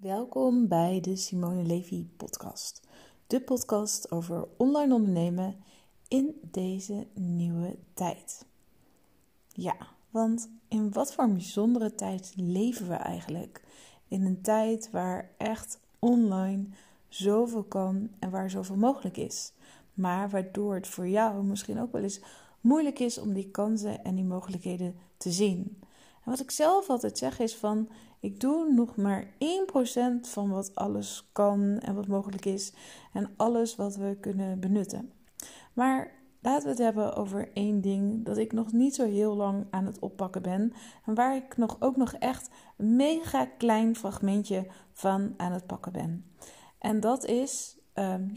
Welkom bij de Simone Levy podcast. De podcast over online ondernemen in deze nieuwe tijd. Ja, want in wat voor een bijzondere tijd leven we eigenlijk? In een tijd waar echt online zoveel kan en waar zoveel mogelijk is. Maar waardoor het voor jou misschien ook wel eens moeilijk is om die kansen en die mogelijkheden te zien. En wat ik zelf altijd zeg is van ik doe nog maar 1% van wat alles kan en wat mogelijk is en alles wat we kunnen benutten. Maar laten we het hebben over één ding dat ik nog niet zo heel lang aan het oppakken ben en waar ik nog, ook nog echt een mega klein fragmentje van aan het pakken ben. En dat is um,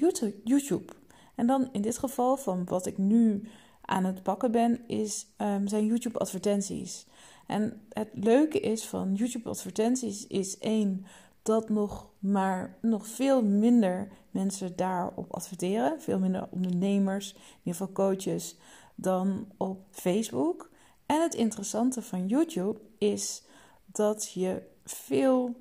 YouTube. En dan in dit geval van wat ik nu aan het pakken ben, is, um, zijn YouTube advertenties. En het leuke is van YouTube advertenties is één dat nog maar nog veel minder mensen daarop adverteren, veel minder ondernemers, in ieder geval coaches dan op Facebook. En het interessante van YouTube is dat je veel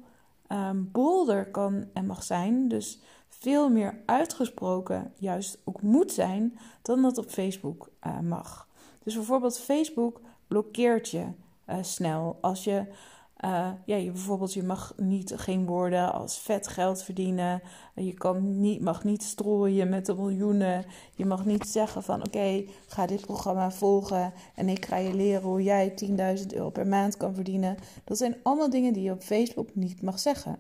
um, bolder kan en mag zijn, dus veel meer uitgesproken juist ook moet zijn dan dat op Facebook uh, mag. Dus bijvoorbeeld Facebook blokkeert je uh, snel. Als je, uh, ja, je bijvoorbeeld, je mag niet geen woorden als vet geld verdienen. Je kan niet, mag niet strooien met de miljoenen. Je mag niet zeggen van oké, ga dit programma volgen en ik ga je leren hoe jij 10.000 euro per maand kan verdienen. Dat zijn allemaal dingen die je op Facebook niet mag zeggen.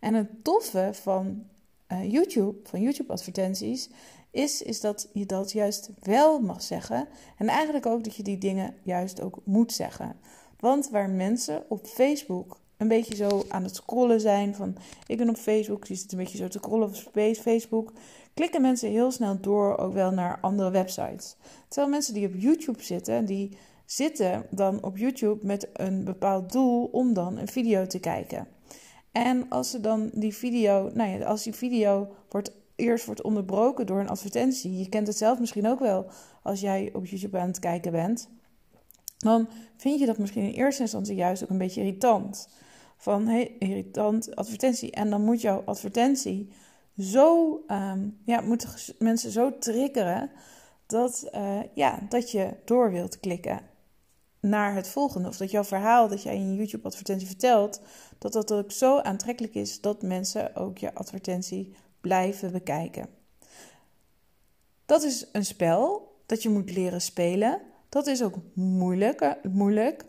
En het toffe van uh, YouTube, van YouTube advertenties, is, is dat je dat juist wel mag zeggen. En eigenlijk ook dat je die dingen juist ook moet zeggen. Want waar mensen op Facebook een beetje zo aan het scrollen zijn van ik ben op Facebook, die zit een beetje zo te scrollen op Facebook, klikken mensen heel snel door ook wel naar andere websites. Terwijl mensen die op YouTube zitten, die zitten dan op YouTube met een bepaald doel om dan een video te kijken. En als ze dan die video, nou ja, als die video wordt eerst wordt onderbroken door een advertentie. Je kent het zelf misschien ook wel als jij op YouTube aan het kijken bent. Dan vind je dat misschien in eerste instantie juist ook een beetje irritant. Van hey, irritant advertentie. En dan moet jouw advertentie zo, um, ja, moeten mensen zo triggeren dat, uh, ja, dat je door wilt klikken naar het volgende. Of dat jouw verhaal dat jij in je YouTube advertentie vertelt, dat dat ook zo aantrekkelijk is dat mensen ook je advertentie blijven bekijken. Dat is een spel dat je moet leren spelen. Dat is ook moeilijk. Eh, moeilijk.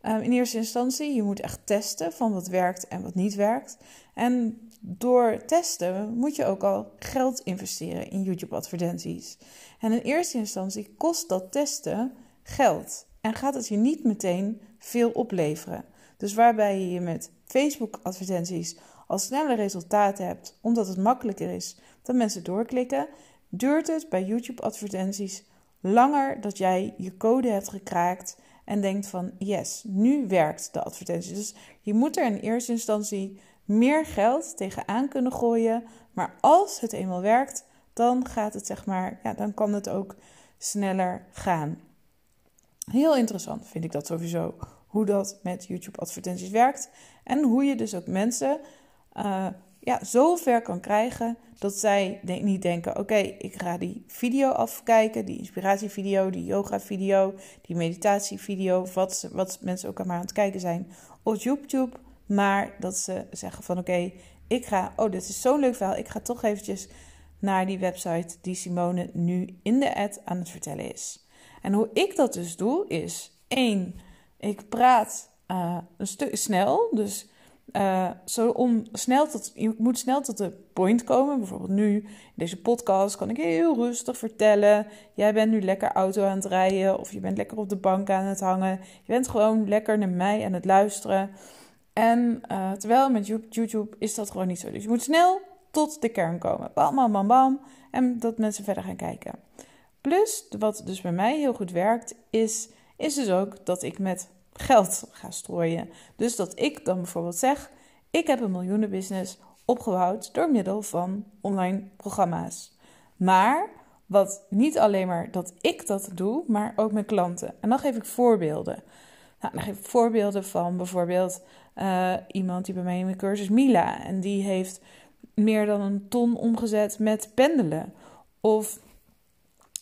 Ehm, in eerste instantie, je moet echt testen van wat werkt en wat niet werkt. En door testen moet je ook al geld investeren in YouTube-advertenties. En in eerste instantie kost dat testen geld en gaat het je niet meteen veel opleveren. Dus waarbij je met Facebook-advertenties al snelle resultaten hebt, omdat het makkelijker is dat mensen doorklikken, duurt het bij YouTube-advertenties langer dat jij je code hebt gekraakt en denkt van yes, nu werkt de advertentie. Dus je moet er in eerste instantie meer geld tegenaan kunnen gooien, maar als het eenmaal werkt, dan gaat het zeg maar, ja, dan kan het ook sneller gaan. Heel interessant vind ik dat sowieso, hoe dat met YouTube advertenties werkt en hoe je dus ook mensen uh, ja, zo ver kan krijgen dat zij niet denken: oké, ik ga die video afkijken, die inspiratievideo, die yoga-video, die meditatievideo, wat, wat mensen ook maar aan het kijken zijn op YouTube. Maar dat ze zeggen: van oké, ik ga, oh, dit is zo'n leuk verhaal, ik ga toch eventjes naar die website die Simone nu in de ad aan het vertellen is. En hoe ik dat dus doe, is één, ik praat uh, een stuk snel, dus uh, zo om snel tot, je moet snel tot de point komen. Bijvoorbeeld nu, in deze podcast, kan ik heel rustig vertellen. Jij bent nu lekker auto aan het rijden. Of je bent lekker op de bank aan het hangen. Je bent gewoon lekker naar mij aan het luisteren. En uh, terwijl met YouTube is dat gewoon niet zo. Dus je moet snel tot de kern komen. Bam, bam, bam, bam. En dat mensen verder gaan kijken. Plus, wat dus bij mij heel goed werkt, is, is dus ook dat ik met geld ga strooien. Dus dat ik dan bijvoorbeeld zeg: ik heb een miljoenenbusiness opgebouwd door middel van online programma's. Maar wat niet alleen maar dat ik dat doe, maar ook mijn klanten. En dan geef ik voorbeelden. Nou, dan geef ik voorbeelden van bijvoorbeeld Uh, iemand die bij mij in mijn cursus, Mila, en die heeft meer dan een ton omgezet met pendelen. Of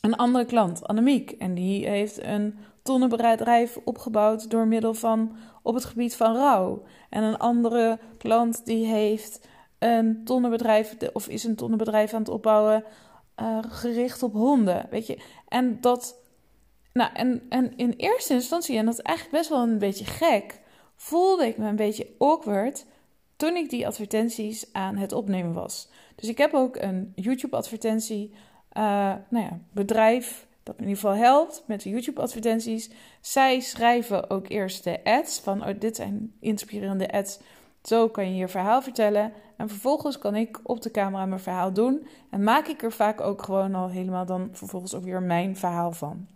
een andere klant, Annemiek, en die heeft een tonnenbedrijf opgebouwd door middel van op het gebied van rouw. En een andere klant die heeft een tonnenbedrijf of is een tonnenbedrijf aan het opbouwen uh, gericht op honden. Weet je, en dat. Nou, en, en in eerste instantie, en dat is eigenlijk best wel een beetje gek, voelde ik me een beetje awkward toen ik die advertenties aan het opnemen was. Dus ik heb ook een YouTube-advertentie, uh, nou ja, bedrijf dat me in ieder geval helpt met de YouTube-advertenties. Zij schrijven ook eerst de ads van, oh, dit zijn inspirerende ads. Zo kan je je verhaal vertellen. En vervolgens kan ik op de camera mijn verhaal doen. En maak ik er vaak ook gewoon al helemaal dan vervolgens ook weer mijn verhaal van.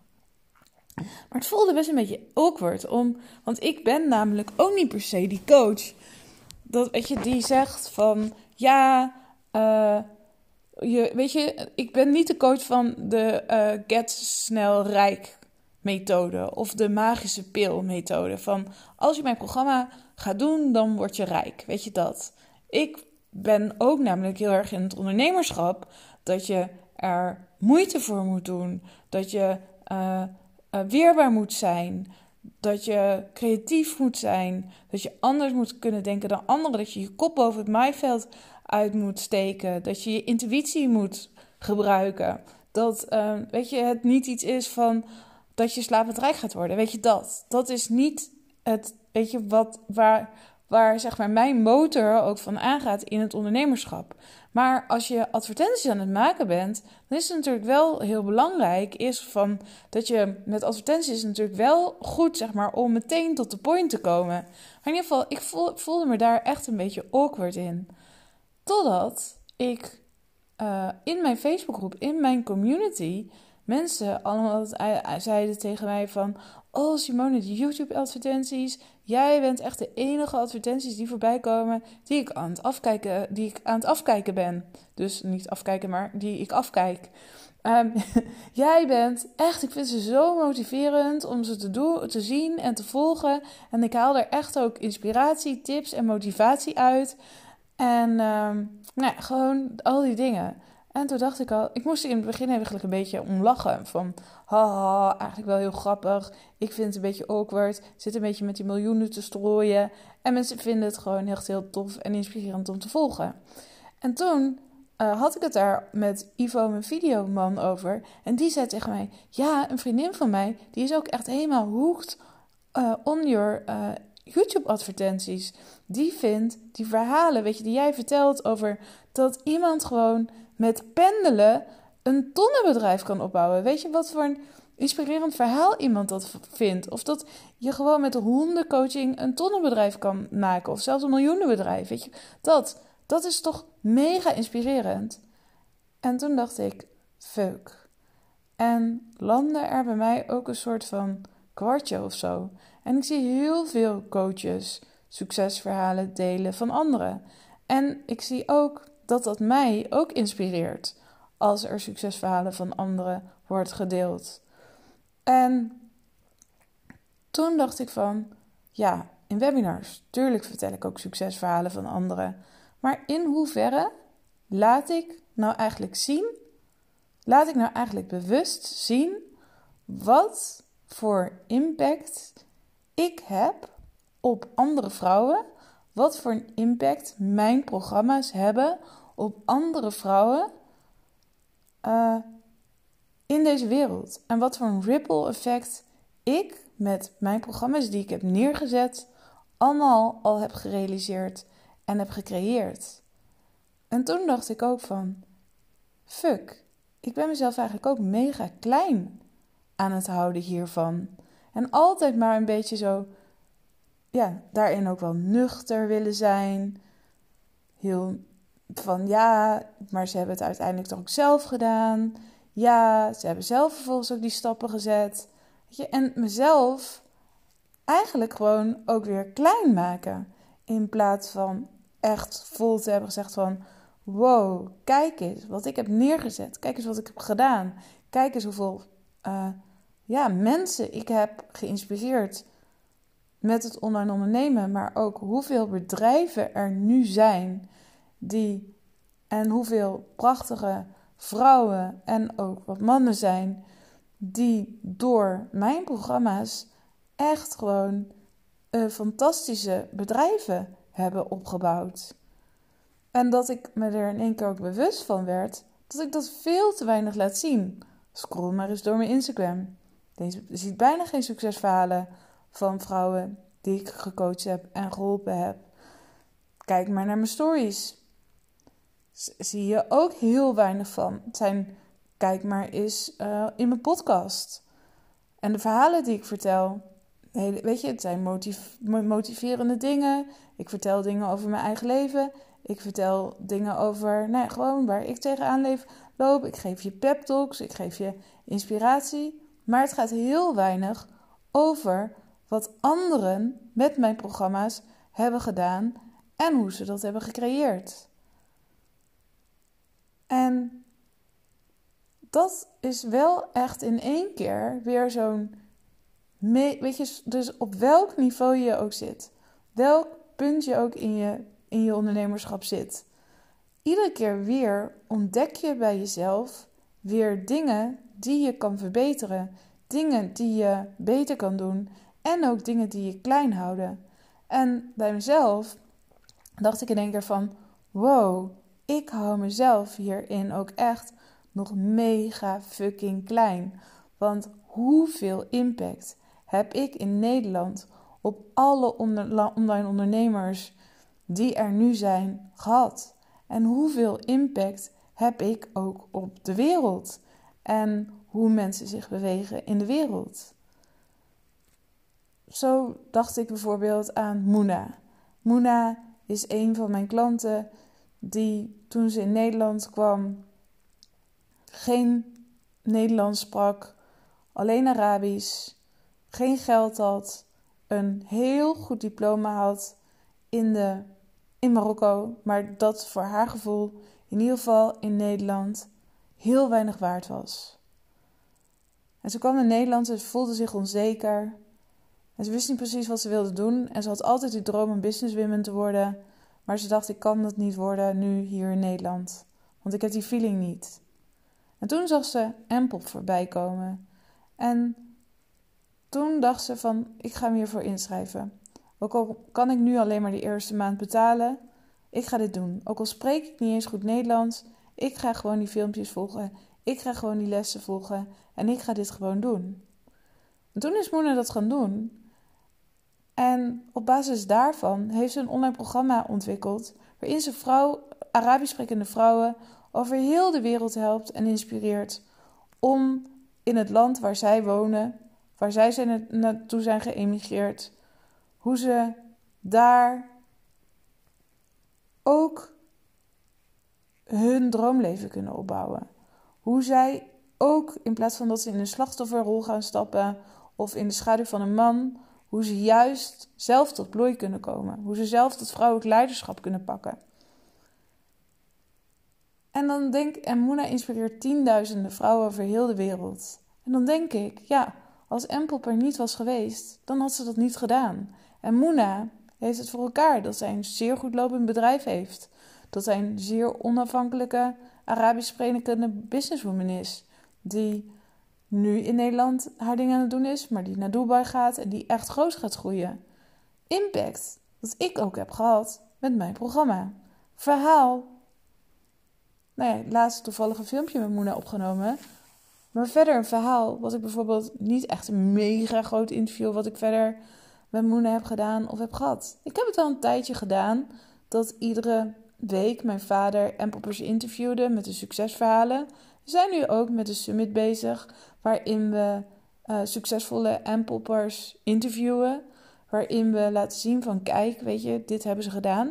Maar het voelde best een beetje awkward. Om, want ik ben namelijk ook niet per se die coach. Dat, weet je, die zegt van ja, uh, je, weet je, ik ben niet de coach van de uh, get snel rijk methode of de magische pil methode. Van als je mijn programma gaat doen, dan word je rijk. Weet je dat? Ik ben ook namelijk heel erg in het ondernemerschap dat je er moeite voor moet doen, dat je uh, uh, weerbaar moet zijn, dat je creatief moet zijn, dat je anders moet kunnen denken dan anderen, dat je je kop boven het maaiveld uit moet steken, dat je je intuïtie moet gebruiken. Dat uh, weet je, het niet iets is van dat je slapend rijk gaat worden. Weet je dat? Dat is niet het, weet je, wat, waar, waar zeg maar mijn motor ook van aangaat in het ondernemerschap. Maar als je advertenties aan het maken bent, dan is het natuurlijk wel heel belangrijk is van dat je met advertenties natuurlijk wel goed zeg maar om meteen tot de point te komen. Maar in ieder geval, ik voelde me daar echt een beetje awkward in. Totdat ik uh, in mijn Facebookgroep, in mijn community, mensen allemaal zeiden tegen mij van... Oh Simone, die YouTube-advertenties. Jij bent echt de enige advertenties die voorbij komen die ik aan het afkijken, die ik aan het afkijken ben. Dus niet afkijken, maar die ik afkijk. Um, jij bent echt, ik vind ze zo motiverend om ze te, doen, te zien en te volgen. En ik haal er echt ook inspiratie, tips en motivatie uit. En um, nou ja, gewoon al die dingen. En toen dacht ik al, ik moest in het begin eigenlijk een beetje om lachen. Van, haha, eigenlijk wel heel grappig. Ik vind het een beetje awkward. Zit een beetje met die miljoenen te strooien. En mensen vinden het gewoon echt heel tof en inspirerend om te volgen. En toen uh, had ik het daar met Ivo, mijn videoman, over. En die zei tegen mij, ja, een vriendin van mij, die is ook echt helemaal hooked uh, on your uh, YouTube-advertenties. Die vindt die verhalen, weet je, die jij vertelt over dat iemand gewoon met pendelen een tonnenbedrijf kan opbouwen. Weet je wat voor een inspirerend verhaal iemand dat vindt? Of dat je gewoon met hondencoaching een tonnenbedrijf kan maken, of zelfs een miljoenenbedrijf. Weet je, dat, dat is toch mega inspirerend. En toen dacht ik, fuck. En landde er bij mij ook een soort van kwartje of zo. En ik zie heel veel coaches succesverhalen delen van anderen. En ik zie ook dat dat mij ook inspireert als er succesverhalen van anderen wordt gedeeld. En toen dacht ik van, ja, in webinars, tuurlijk vertel ik ook succesverhalen van anderen. Maar in hoeverre laat ik nou eigenlijk zien, laat ik nou eigenlijk bewust zien wat voor impact ik heb op andere vrouwen, wat voor impact mijn programma's hebben op andere vrouwen uh, in deze wereld. En wat voor een ripple effect ik met mijn programma's die ik heb neergezet, allemaal al heb gerealiseerd en heb gecreëerd. En toen dacht ik ook van, fuck, ik ben mezelf eigenlijk ook mega klein aan het houden hiervan. En altijd maar een beetje zo ja, daarin ook wel nuchter willen zijn. Heel van ja, maar ze hebben het uiteindelijk toch ook zelf gedaan. Ja, ze hebben zelf vervolgens ook die stappen gezet. Weet je, en mezelf eigenlijk gewoon ook weer klein maken. In plaats van echt vol te hebben gezegd van... Wow, kijk eens wat ik heb neergezet. Kijk eens wat ik heb gedaan. Kijk eens hoeveel uh, ja, mensen ik heb geïnspireerd met het online ondernemen, maar ook hoeveel bedrijven er nu zijn die en hoeveel prachtige vrouwen en ook wat mannen zijn die door mijn programma's echt gewoon uh, fantastische bedrijven hebben opgebouwd. En dat ik me er in één keer ook bewust van werd dat ik dat veel te weinig laat zien. Scroll maar eens door mijn Instagram. Je ziet bijna geen succesverhalen van vrouwen die ik gecoacht heb en geholpen heb. Kijk maar naar mijn stories. Zie je ook heel weinig van. Het zijn, kijk maar eens uh, in mijn podcast. En de verhalen die ik vertel. Weet je, het zijn motiverende dingen. Ik vertel dingen over mijn eigen leven. Ik vertel dingen over, nou, gewoon waar ik tegenaan leef, loop. Ik geef je pep talks, ik geef je inspiratie. Maar het gaat heel weinig over wat anderen met mijn programma's hebben gedaan en hoe ze dat hebben gecreëerd. En dat is wel echt in één keer weer zo'n. Weet je, dus op welk niveau je ook zit, welk punt je ook in je, in je ondernemerschap zit. Iedere keer weer ontdek je bij jezelf weer dingen die je kan verbeteren, dingen die je beter kan doen en ook dingen die je klein houden. En bij mezelf dacht ik in één keer van: wow, ik hou mezelf hierin ook echt nog mega fucking klein. Want hoeveel impact heb ik in Nederland op alle online ondernemers die er nu zijn gehad? En hoeveel impact heb ik ook op de wereld? En hoe mensen zich bewegen in de wereld. Zo dacht ik bijvoorbeeld aan Moena. Moena is een van mijn klanten die toen ze in Nederland kwam geen Nederlands sprak, alleen Arabisch, geen geld had, een heel goed diploma had in, de, in Marokko, maar dat voor haar gevoel in ieder geval in Nederland heel weinig waard was. En ze kwam in Nederland, ze voelde zich onzeker. En ze wist niet precies wat ze wilde doen. En ze had altijd die droom om businesswoman te worden. Maar ze dacht, ik kan dat niet worden nu hier in Nederland. Want ik heb die feeling niet. En toen zag ze Empop voorbij komen. En toen dacht ze van, ik ga me hiervoor inschrijven. Ook al kan ik nu alleen maar de eerste maand betalen, ik ga dit doen. Ook al spreek ik niet eens goed Nederlands, ik ga gewoon die filmpjes volgen. Ik ga gewoon die lessen volgen. En ik ga dit gewoon doen. En toen is Moena dat gaan doen. En op basis daarvan heeft ze een online programma ontwikkeld. Waarin ze vrouw, Arabisch sprekende vrouwen over heel de wereld helpt en inspireert. Om in het land waar zij wonen, waar zij zijn naartoe zijn geëmigreerd, hoe ze daar ook hun droomleven kunnen opbouwen. Hoe zij ook in plaats van dat ze in een slachtofferrol gaan stappen of in de schaduw van een man, hoe ze juist zelf tot bloei kunnen komen. Hoe ze zelf tot vrouwelijk leiderschap kunnen pakken. En dan denk en Moena inspireert tienduizenden vrouwen over heel de wereld. En dan denk ik, ja, als Empop er niet was geweest, dan had ze dat niet gedaan. En Moena heeft het voor elkaar dat zij een zeer goed lopend bedrijf heeft. Dat zij een zeer onafhankelijke Arabisch sprekende businesswoman is. Die nu in Nederland haar dingen aan het doen is, maar die naar Dubai gaat en die echt groot gaat groeien. Impact, dat ik ook heb gehad met mijn programma. Verhaal. Nou ja, laatst toevallig filmpje met Moena opgenomen. Maar verder een verhaal, wat ik bijvoorbeeld niet echt een mega groot interview, wat ik verder met Moena heb gedaan of heb gehad. Ik heb het al een tijdje gedaan, dat iedere week mijn vader en poppers interviewde met de succesverhalen. We zijn nu ook met een summit bezig waarin we uh, succesvolle poppers interviewen. Waarin we laten zien van kijk, weet je, dit hebben ze gedaan.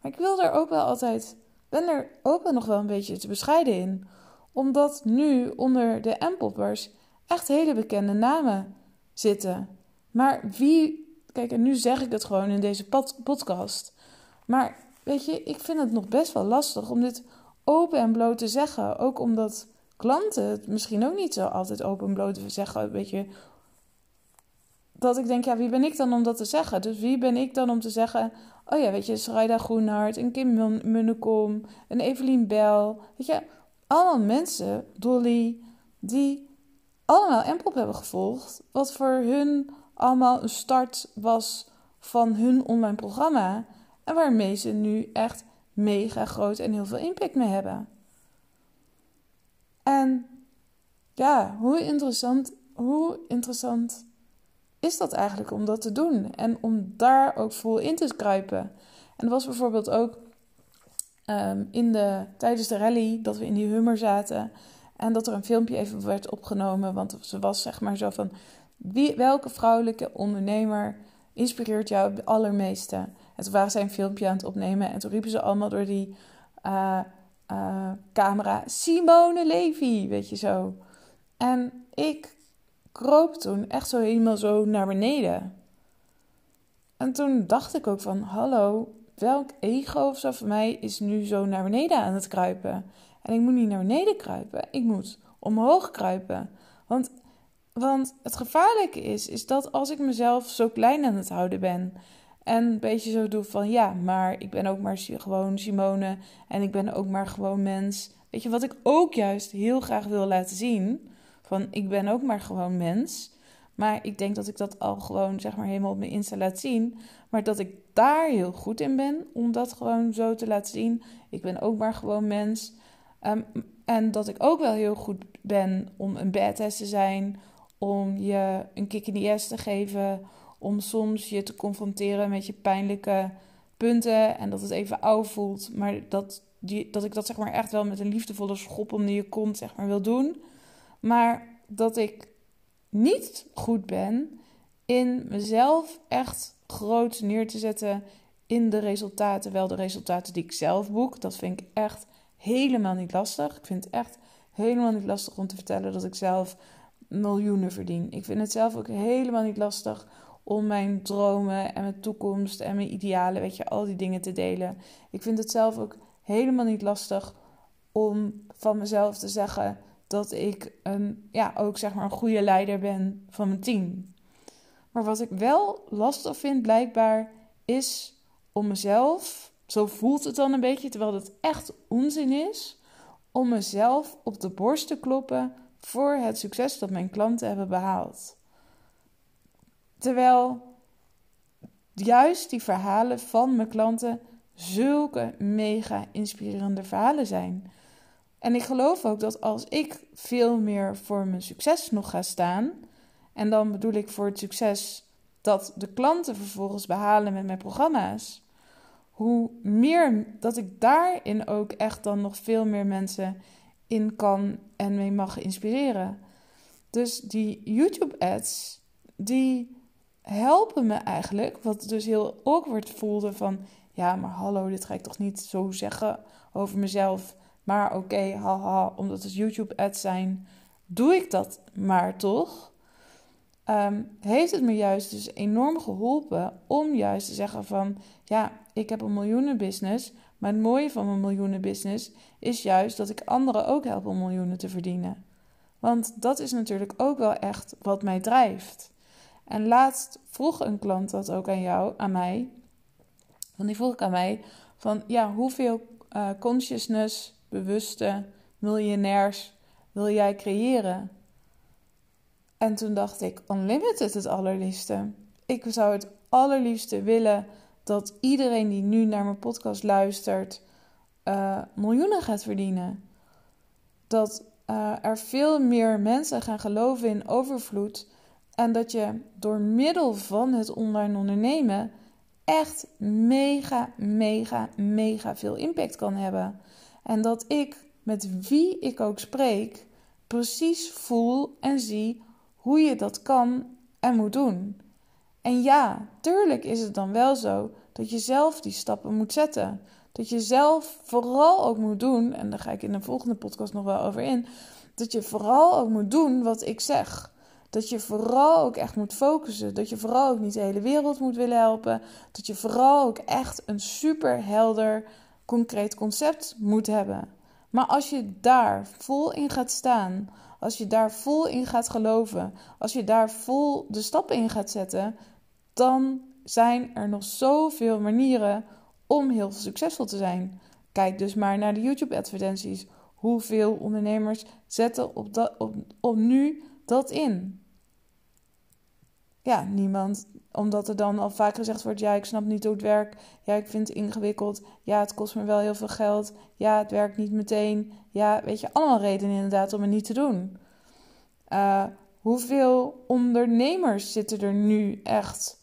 Maar ik wil er ook wel altijd, ben er ook wel nog wel een beetje te bescheiden in. Omdat nu onder de poppers echt hele bekende namen zitten. Maar wie, kijk en nu zeg ik het gewoon in deze podcast. Maar weet je, ik vind het nog best wel lastig om dit open en bloot te zeggen. Ook omdat klanten het misschien ook niet zo altijd open en bloot zeggen. Weet je, dat ik denk, ja, wie ben ik dan om dat te zeggen? Dus wie ben ik dan om te zeggen, oh ja, weet je, Schrijda Groenhart, een Kim Munnekom, een Evelien Bel, weet je, allemaal mensen, Dolly, die allemaal Empop hebben gevolgd, wat voor hun allemaal een start was van hun online programma en waarmee ze nu echt mega groot en heel veel impact mee hebben. En ja, hoe interessant, hoe interessant is dat eigenlijk om dat te doen en om daar ook vol in te kruipen. En dat was bijvoorbeeld ook um, in de, tijdens de rally dat we in die Hummer zaten en dat er een filmpje even werd opgenomen, want ze was zeg maar zo van wie, welke vrouwelijke ondernemer inspireert jou het allermeeste? En toen waren zij een filmpje aan het opnemen en toen riepen ze allemaal door die uh, uh, camera Simone Levy, weet je zo. En ik kroop toen echt zo helemaal zo naar beneden. En toen dacht ik ook van, hallo, welk ego of zo van mij is nu zo naar beneden aan het kruipen? En ik moet niet naar beneden kruipen, ik moet omhoog kruipen. Want, want het gevaarlijke is, is dat als ik mezelf zo klein aan het houden ben... En een beetje zo doe van ja, maar ik ben ook maar gewoon Simone en ik ben ook maar gewoon mens. Weet je wat ik ook juist heel graag wil laten zien? Van ik ben ook maar gewoon mens. Maar ik denk dat ik dat al gewoon zeg maar helemaal op mijn Insta laat zien. Maar dat ik daar heel goed in ben om dat gewoon zo te laten zien. Ik ben ook maar gewoon mens. Ehm, en dat ik ook wel heel goed ben om een badass te zijn. Om je een kick in the ass te geven. Om soms je te confronteren met je pijnlijke punten. En dat het even oud voelt. Maar dat, die, dat ik dat zeg maar echt wel met een liefdevolle schop onder je kont zeg maar wil doen. Maar dat ik niet goed ben in mezelf echt groot neer te zetten in de resultaten. Wel de resultaten die ik zelf boek. Dat vind ik echt helemaal niet lastig. Ik vind het echt helemaal niet lastig om te vertellen dat ik zelf miljoenen verdien. Ik vind het zelf ook helemaal niet lastig om mijn dromen en mijn toekomst en mijn idealen, weet je, al die dingen te delen. Ik vind het zelf ook helemaal niet lastig om van mezelf te zeggen dat ik een, ja, ook zeg maar een goede leider ben van mijn team. Maar wat ik wel lastig vind, blijkbaar, is om mezelf, zo voelt het dan een beetje, terwijl het echt onzin is, om mezelf op de borst te kloppen voor het succes dat mijn klanten hebben behaald. Terwijl juist die verhalen van mijn klanten zulke mega inspirerende verhalen zijn. En ik geloof ook dat als ik veel meer voor mijn succes nog ga staan, en dan bedoel ik voor het succes dat de klanten vervolgens behalen met mijn programma's, hoe meer dat ik daarin ook echt dan nog veel meer mensen in kan en mee mag inspireren. Dus die YouTube-ads, die helpen me eigenlijk, wat dus heel awkward voelde van, ja, maar hallo, dit ga ik toch niet zo zeggen over mezelf. Maar oké, haha, omdat het YouTube-ads zijn, doe ik dat maar toch. Ehm, heeft het me juist dus enorm geholpen om juist te zeggen van... ja, ik heb een miljoenenbusiness, maar het mooie van mijn miljoenenbusiness is juist dat ik anderen ook help om miljoenen te verdienen. Want dat is natuurlijk ook wel echt wat mij drijft. En laatst vroeg een klant dat ook aan jou, aan mij. Want die vroeg ik aan mij van ja, hoeveel uh, consciousness bewuste miljonairs wil jij creëren? En toen dacht ik, unlimited het allerliefste. Ik zou het allerliefste willen dat iedereen die nu naar mijn podcast luistert, uh, miljoenen gaat verdienen. Dat uh, er veel meer mensen gaan geloven in overvloed. En dat je door middel van het online ondernemen echt mega, mega, mega veel impact kan hebben. En dat ik met wie ik ook spreek, precies voel en zie hoe je dat kan en moet doen. En ja, tuurlijk is het dan wel zo dat je zelf die stappen moet zetten. Dat je zelf vooral ook moet doen, en daar ga ik in de volgende podcast nog wel over in, dat je vooral ook moet doen wat ik zeg. Dat je vooral ook echt moet focussen. Dat je vooral ook niet de hele wereld moet willen helpen. Dat je vooral ook echt een super helder concreet concept moet hebben. Maar als je daar vol in gaat staan, als je daar vol in gaat geloven, als je daar vol de stappen in gaat zetten, dan zijn er nog zoveel manieren om heel succesvol te zijn. Kijk dus maar naar de YouTube-advertenties. Hoeveel ondernemers zetten op, dat, op, op nu dat in? Ja, niemand. Omdat er dan al vaak gezegd wordt: ja, ik snap niet hoe het werkt. Ja, ik vind het ingewikkeld. Ja, het kost me wel heel veel geld. Ja, het werkt niet meteen. Ja, weet je, allemaal redenen inderdaad om het niet te doen. Uh, hoeveel ondernemers zitten er nu echt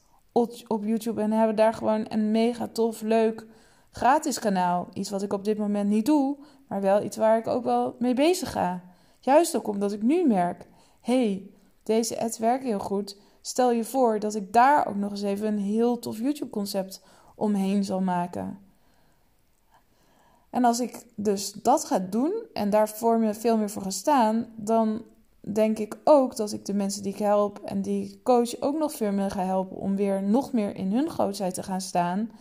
op, YouTube en hebben daar gewoon een mega tof, leuk gratis kanaal. Iets wat ik op dit moment niet doe, maar wel iets waar ik ook wel mee bezig ga. Juist ook omdat ik nu merk: hey, deze ads werken heel goed. Stel je voor dat ik daar ook nog eens even een heel tof YouTube-concept omheen zal maken. En als ik dus dat ga doen en daar veel meer voor ga staan, dan denk ik ook dat ik de mensen die ik help en die ik coach ook nog veel meer ga helpen om weer nog meer in hun grootheid te gaan staan.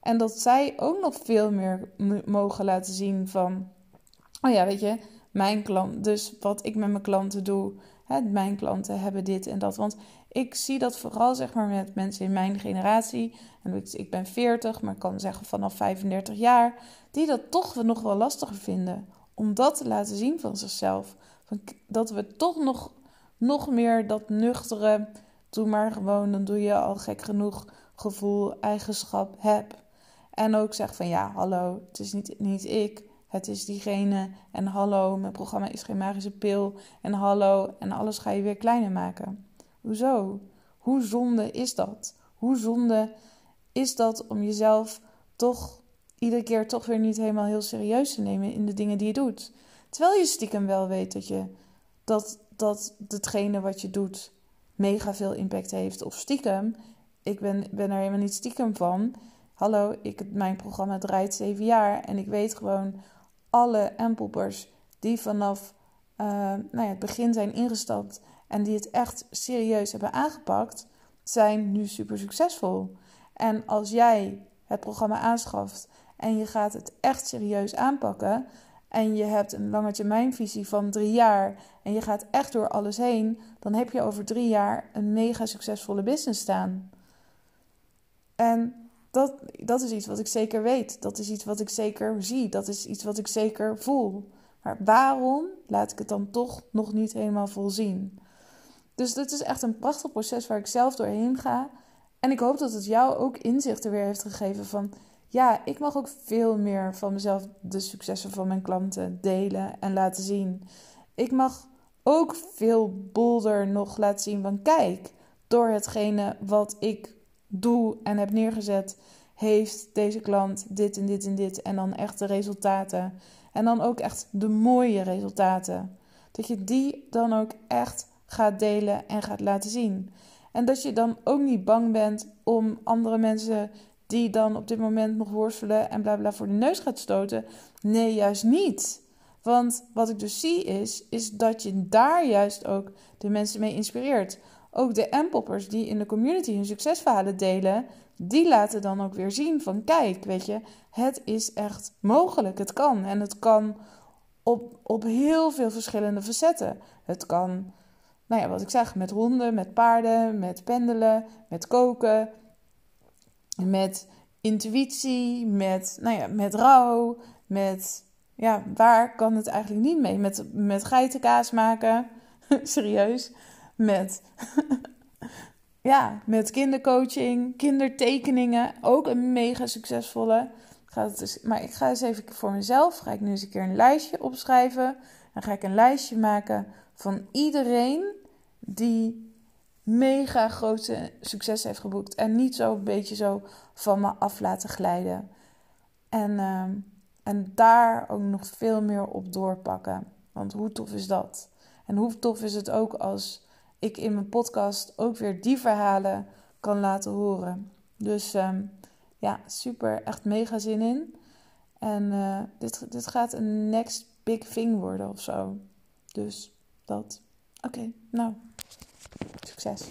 En dat zij ook nog veel meer mogen laten zien van, oh ja, weet je, mijn klant, dus wat ik met mijn klanten doe. Hè, mijn klanten hebben dit en dat. Want ik zie dat vooral zeg maar met mensen in mijn generatie. En ik ben 40, maar ik kan zeggen vanaf 35 jaar. Die dat toch nog wel lastiger vinden. Om dat te laten zien van zichzelf. Dat we toch nog, nog meer dat nuchtere. Doe maar gewoon, dan doe je al gek genoeg gevoel, eigenschap heb. En ook zeg van ja, hallo, het is niet, niet ik, het is diegene. En hallo, mijn programma is geen magische pil. En hallo, en alles ga je weer kleiner maken. Hoezo? Hoe zonde is dat? Hoe zonde is dat om jezelf toch iedere keer toch weer niet helemaal heel serieus te nemen in de dingen die je doet? Terwijl je stiekem wel weet dat je dat, dat hetgene wat je doet mega veel impact heeft. Of stiekem, ik ben, ben er helemaal niet stiekem van. Hallo, ik, mijn programma draait zeven jaar en ik weet gewoon alle Ampoppers die vanaf uh, nou ja, het begin zijn ingestapt en die het echt serieus hebben aangepakt, zijn nu super succesvol. En als jij het programma aanschaft en je gaat het echt serieus aanpakken en je hebt een lange termijnvisie van drie jaar en je gaat echt door alles heen, dan heb je over drie jaar een mega succesvolle business staan. En dat, dat is iets wat ik zeker weet. Dat is iets wat ik zeker zie. Dat is iets wat ik zeker voel. Maar waarom laat ik het dan toch nog niet helemaal vol zien? Dus dit is echt een prachtig proces waar ik zelf doorheen ga. En ik hoop dat het jou ook inzichten weer heeft gegeven van... Ja, ik mag ook veel meer van mezelf de successen van mijn klanten delen en laten zien. Ik mag ook veel bolder nog laten zien van... Kijk, door hetgene wat ik doe en heb neergezet... heeft deze klant dit en dit en dit en dan echt de resultaten. En dan ook echt de mooie resultaten. Dat je die dan ook echt gaat delen en gaat laten zien. En dat je dan ook niet bang bent om andere mensen die dan op dit moment nog worstelen en bla bla voor de neus gaat stoten. Nee, juist niet. Want wat ik dus zie is, is dat je daar juist ook de mensen mee inspireert. Ook de M-poppers die in de community hun succesverhalen delen, die laten dan ook weer zien van kijk, weet je, het is echt mogelijk. Het kan. En het kan op, op heel veel verschillende facetten. Het kan nou ja, wat ik zeg, met honden, met paarden, met pendelen, met koken, met intuïtie, met, nou ja, met rouw, met, ja, waar kan het eigenlijk niet mee? Met, met geitenkaas maken, serieus, met, ja, met kindercoaching, kindertekeningen, ook een mega succesvolle. Dus, maar ik ga eens even voor mezelf, ga ik nu eens een keer een lijstje opschrijven. Dan ga ik een lijstje maken van iedereen die mega grote succes heeft geboekt. En niet zo een beetje zo van me af laten glijden. En, ehm, en daar ook nog veel meer op doorpakken. Want hoe tof is dat? En hoe tof is het ook als ik in mijn podcast ook weer die verhalen kan laten horen. Dus ehm, ja, super, echt mega zin in. En uh, dit, dit gaat een next big thing worden of zo. Dus dat. Oké, nou. Succes!